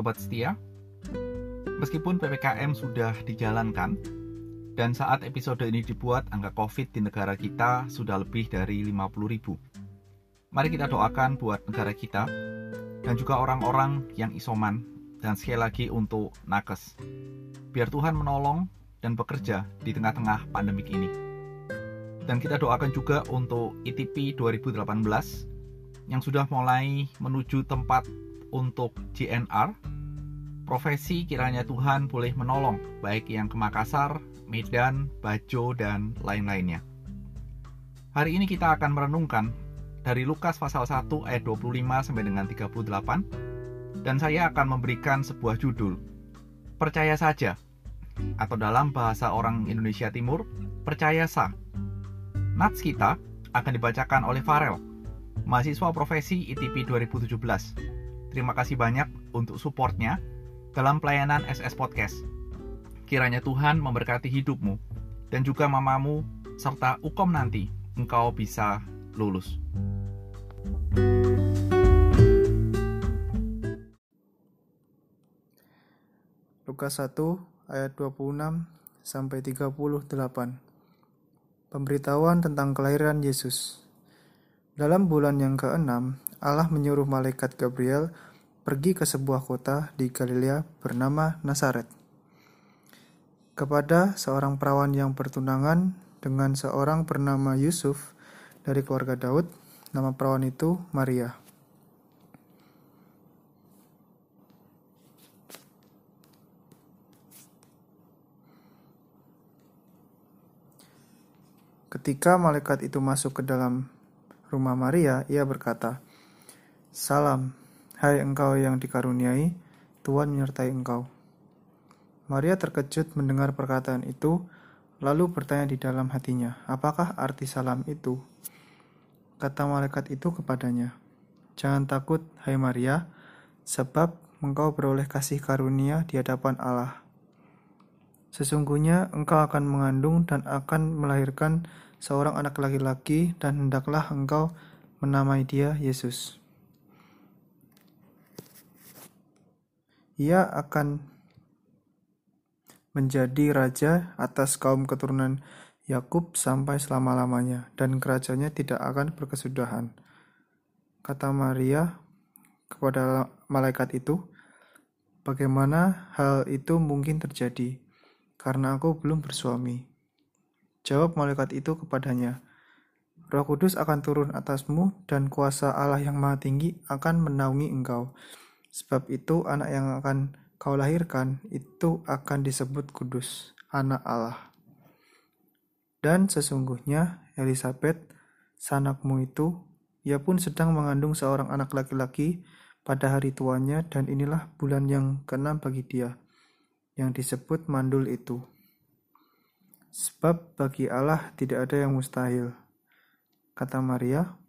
Sobat setia, meskipun PPKM sudah dijalankan, dan saat episode ini dibuat, angka COVID di negara kita sudah lebih dari 50 ribu. Mari kita doakan buat negara kita, dan juga orang-orang yang isoman, dan sekali lagi untuk nakes. Biar Tuhan menolong dan bekerja di tengah-tengah pandemik ini. Dan kita doakan juga untuk ITP 2018 yang sudah mulai menuju tempat untuk GNR, profesi kiranya Tuhan boleh menolong, baik yang ke Makassar, Medan, Bajo, dan lain-lainnya. Hari ini kita akan merenungkan dari Lukas pasal 1 ayat 25 sampai dengan 38 dan saya akan memberikan sebuah judul Percaya saja atau dalam bahasa orang Indonesia Timur Percaya sah. Nats kita akan dibacakan oleh Farel mahasiswa profesi ITP 2017. Terima kasih banyak untuk supportnya dalam pelayanan SS Podcast. Kiranya Tuhan memberkati hidupmu dan juga mamamu serta ukom nanti engkau bisa lulus. Lukas 1 ayat 26 sampai 38. Pemberitahuan tentang kelahiran Yesus. Dalam bulan yang keenam, Allah menyuruh malaikat Gabriel pergi ke sebuah kota di Galilea bernama Nazaret. Kepada seorang perawan yang bertunangan dengan seorang bernama Yusuf dari keluarga Daud, nama perawan itu Maria. Ketika malaikat itu masuk ke dalam rumah Maria, ia berkata, Salam, hai engkau yang dikaruniai, Tuhan menyertai engkau. Maria terkejut mendengar perkataan itu, lalu bertanya di dalam hatinya, apakah arti salam itu? Kata malaikat itu kepadanya, Jangan takut, hai Maria, sebab engkau beroleh kasih karunia di hadapan Allah. Sesungguhnya engkau akan mengandung dan akan melahirkan seorang anak laki-laki dan hendaklah engkau menamai dia Yesus. Ia akan menjadi raja atas kaum keturunan Yakub sampai selama-lamanya dan kerajaannya tidak akan berkesudahan. Kata Maria kepada malaikat itu, "Bagaimana hal itu mungkin terjadi? Karena aku belum bersuami." Jawab malaikat itu kepadanya, Roh Kudus akan turun atasmu dan kuasa Allah yang maha tinggi akan menaungi engkau. Sebab itu anak yang akan kau lahirkan itu akan disebut kudus, anak Allah. Dan sesungguhnya Elizabeth, sanakmu itu, ia pun sedang mengandung seorang anak laki-laki pada hari tuanya dan inilah bulan yang keenam bagi dia, yang disebut mandul itu. Sebab bagi Allah tidak ada yang mustahil. Kata Maria,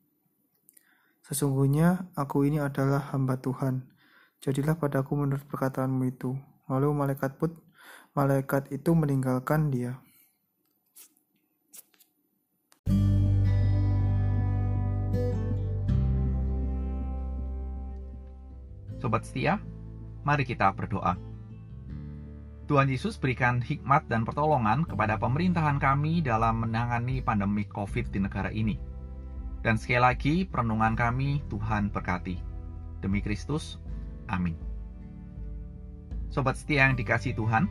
Sesungguhnya aku ini adalah hamba Tuhan. Jadilah padaku menurut perkataanmu itu. Lalu malaikat put, malaikat itu meninggalkan dia. Sobat setia, mari kita berdoa. Tuhan Yesus berikan hikmat dan pertolongan kepada pemerintahan kami dalam menangani pandemi COVID di negara ini. Dan sekali lagi, perenungan kami Tuhan berkati. Demi Kristus, amin. Sobat setia yang dikasih Tuhan,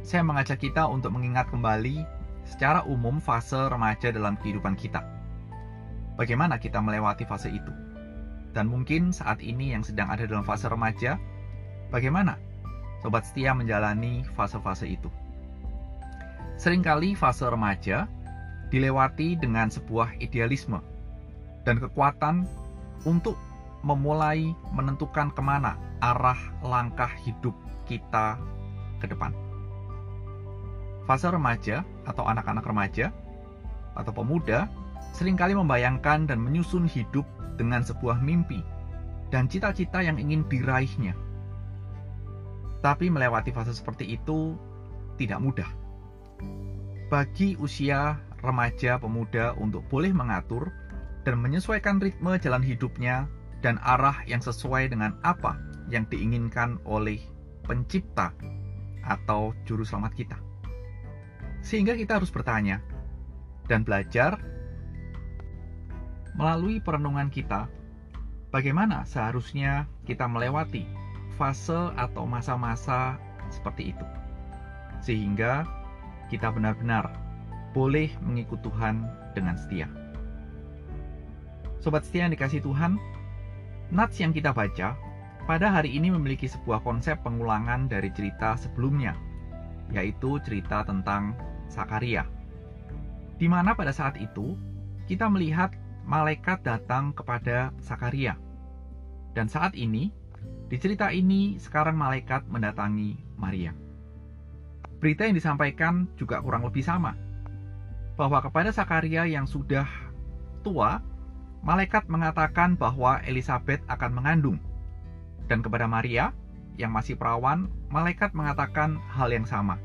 saya mengajak kita untuk mengingat kembali secara umum fase remaja dalam kehidupan kita. Bagaimana kita melewati fase itu? Dan mungkin saat ini yang sedang ada dalam fase remaja, bagaimana sobat setia menjalani fase-fase itu. Seringkali fase remaja dilewati dengan sebuah idealisme dan kekuatan untuk memulai menentukan ke mana arah langkah hidup kita ke depan. Fase remaja atau anak-anak remaja atau pemuda sering kali membayangkan dan menyusun hidup dengan sebuah mimpi dan cita-cita yang ingin diraihnya tapi melewati fase seperti itu tidak mudah. Bagi usia remaja pemuda untuk boleh mengatur dan menyesuaikan ritme jalan hidupnya dan arah yang sesuai dengan apa yang diinginkan oleh pencipta atau juru selamat kita. Sehingga kita harus bertanya dan belajar melalui perenungan kita bagaimana seharusnya kita melewati fase atau masa-masa seperti itu. Sehingga kita benar-benar boleh mengikut Tuhan dengan setia. Sobat setia yang dikasih Tuhan, Nats yang kita baca pada hari ini memiliki sebuah konsep pengulangan dari cerita sebelumnya, yaitu cerita tentang Sakaria. Di mana pada saat itu kita melihat malaikat datang kepada Sakaria. Dan saat ini, di cerita ini sekarang malaikat mendatangi Maria. Berita yang disampaikan juga kurang lebih sama, bahwa kepada Sakaria yang sudah tua, malaikat mengatakan bahwa Elizabeth akan mengandung dan kepada Maria, yang masih perawan, malaikat mengatakan hal yang sama,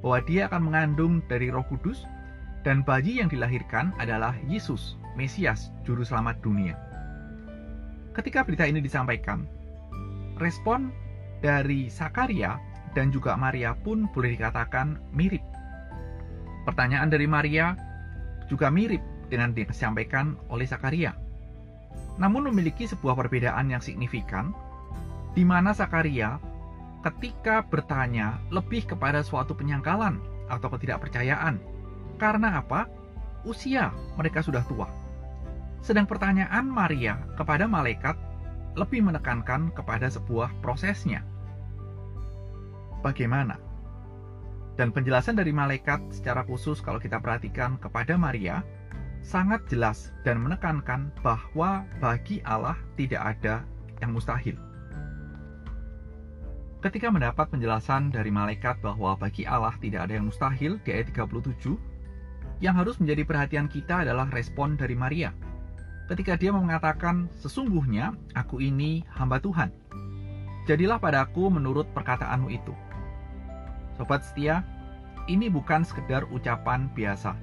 bahwa dia akan mengandung dari roh kudus, dan bayi yang dilahirkan adalah Yesus, Mesias, Juru Selamat dunia. Ketika berita ini disampaikan, respon dari Sakaria dan juga Maria pun boleh dikatakan mirip. Pertanyaan dari Maria juga mirip dengan disampaikan oleh Sakaria. Namun memiliki sebuah perbedaan yang signifikan di mana Sakaria ketika bertanya lebih kepada suatu penyangkalan atau ketidakpercayaan. Karena apa? Usia mereka sudah tua. Sedang pertanyaan Maria kepada malaikat lebih menekankan kepada sebuah prosesnya. Bagaimana? Dan penjelasan dari malaikat secara khusus kalau kita perhatikan kepada Maria sangat jelas dan menekankan bahwa bagi Allah tidak ada yang mustahil. Ketika mendapat penjelasan dari malaikat bahwa bagi Allah tidak ada yang mustahil di ayat 37, yang harus menjadi perhatian kita adalah respon dari Maria. Ketika dia mengatakan, sesungguhnya aku ini hamba Tuhan. Jadilah padaku menurut perkataanmu itu. Sobat setia, ini bukan sekedar ucapan biasa.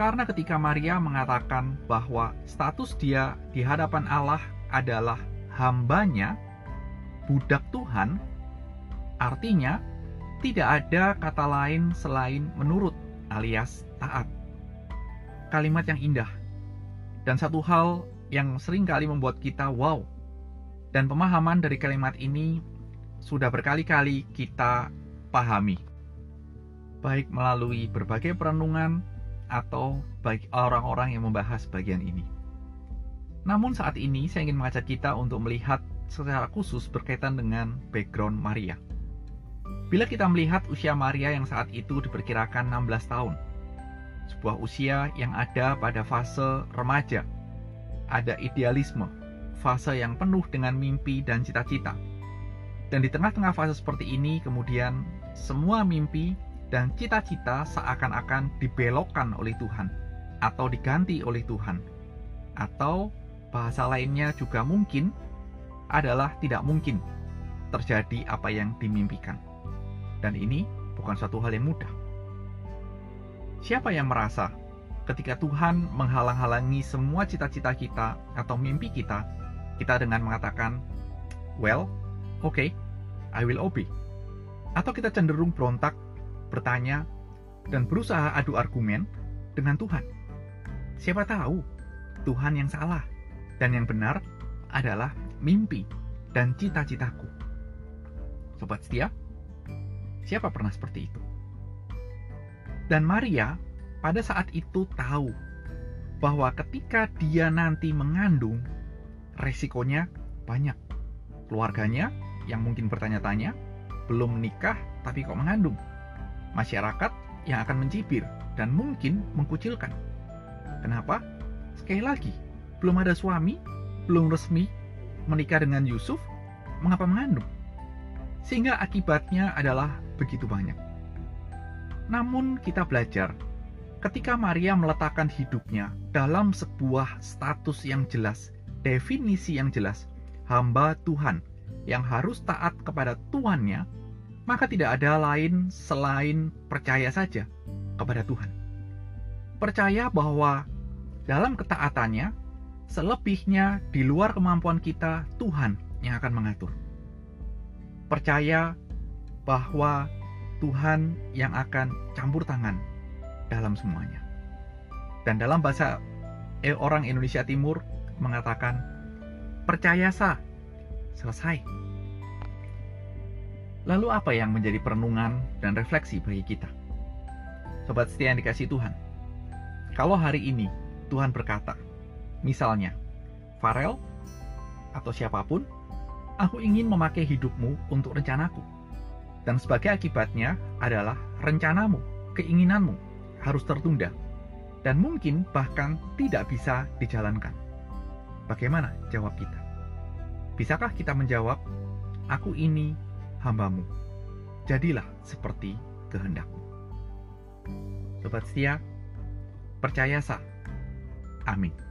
Karena ketika Maria mengatakan bahwa status dia di hadapan Allah adalah hambanya, budak Tuhan, Artinya, tidak ada kata lain selain menurut alias taat. Kalimat yang indah. Dan satu hal yang sering kali membuat kita wow. Dan pemahaman dari kalimat ini sudah berkali-kali kita pahami. Baik melalui berbagai perenungan atau baik orang-orang yang membahas bagian ini. Namun saat ini saya ingin mengajak kita untuk melihat secara khusus berkaitan dengan background Maria. Bila kita melihat usia Maria yang saat itu diperkirakan 16 tahun, sebuah usia yang ada pada fase remaja, ada idealisme, fase yang penuh dengan mimpi dan cita-cita. Dan di tengah-tengah fase seperti ini, kemudian semua mimpi dan cita-cita seakan-akan dibelokkan oleh Tuhan atau diganti oleh Tuhan. Atau bahasa lainnya juga mungkin adalah tidak mungkin terjadi apa yang dimimpikan. Dan ini bukan suatu hal yang mudah. Siapa yang merasa ketika Tuhan menghalang-halangi semua cita-cita kita atau mimpi kita, kita dengan mengatakan, "Well, okay, I will obey." Atau kita cenderung berontak, bertanya, dan berusaha adu argumen dengan Tuhan. Siapa tahu Tuhan yang salah dan yang benar adalah mimpi dan cita-citaku. Sobat setia, Siapa pernah seperti itu? Dan Maria pada saat itu tahu bahwa ketika dia nanti mengandung, resikonya banyak. Keluarganya yang mungkin bertanya-tanya, belum menikah tapi kok mengandung. Masyarakat yang akan mencibir dan mungkin mengkucilkan. Kenapa? Sekali lagi, belum ada suami, belum resmi menikah dengan Yusuf, mengapa mengandung? Sehingga akibatnya adalah begitu banyak. Namun kita belajar ketika Maria meletakkan hidupnya dalam sebuah status yang jelas, definisi yang jelas, hamba Tuhan yang harus taat kepada Tuannya, maka tidak ada lain selain percaya saja kepada Tuhan. Percaya bahwa dalam ketaatannya, selebihnya di luar kemampuan kita, Tuhan yang akan mengatur. percaya bahwa Tuhan yang akan campur tangan dalam semuanya. Dan dalam bahasa eh, orang Indonesia Timur mengatakan, percaya sah, selesai. Lalu apa yang menjadi perenungan dan refleksi bagi kita? Sobat setia yang dikasih Tuhan, kalau hari ini Tuhan berkata, misalnya, Farel atau siapa pun, aku ingin memakai hidupmu untuk rencanaku. Dan sebagai akibatnya adalah rencanamu, keinginanmu harus tertunda dan mungkin bahkan tidak bisa dijalankan. Bagaimana jawab kita? Bisakah kita menjawab, aku ini hambamu, jadilah seperti kehendakmu. Sobat setia, percaya sah. Amin.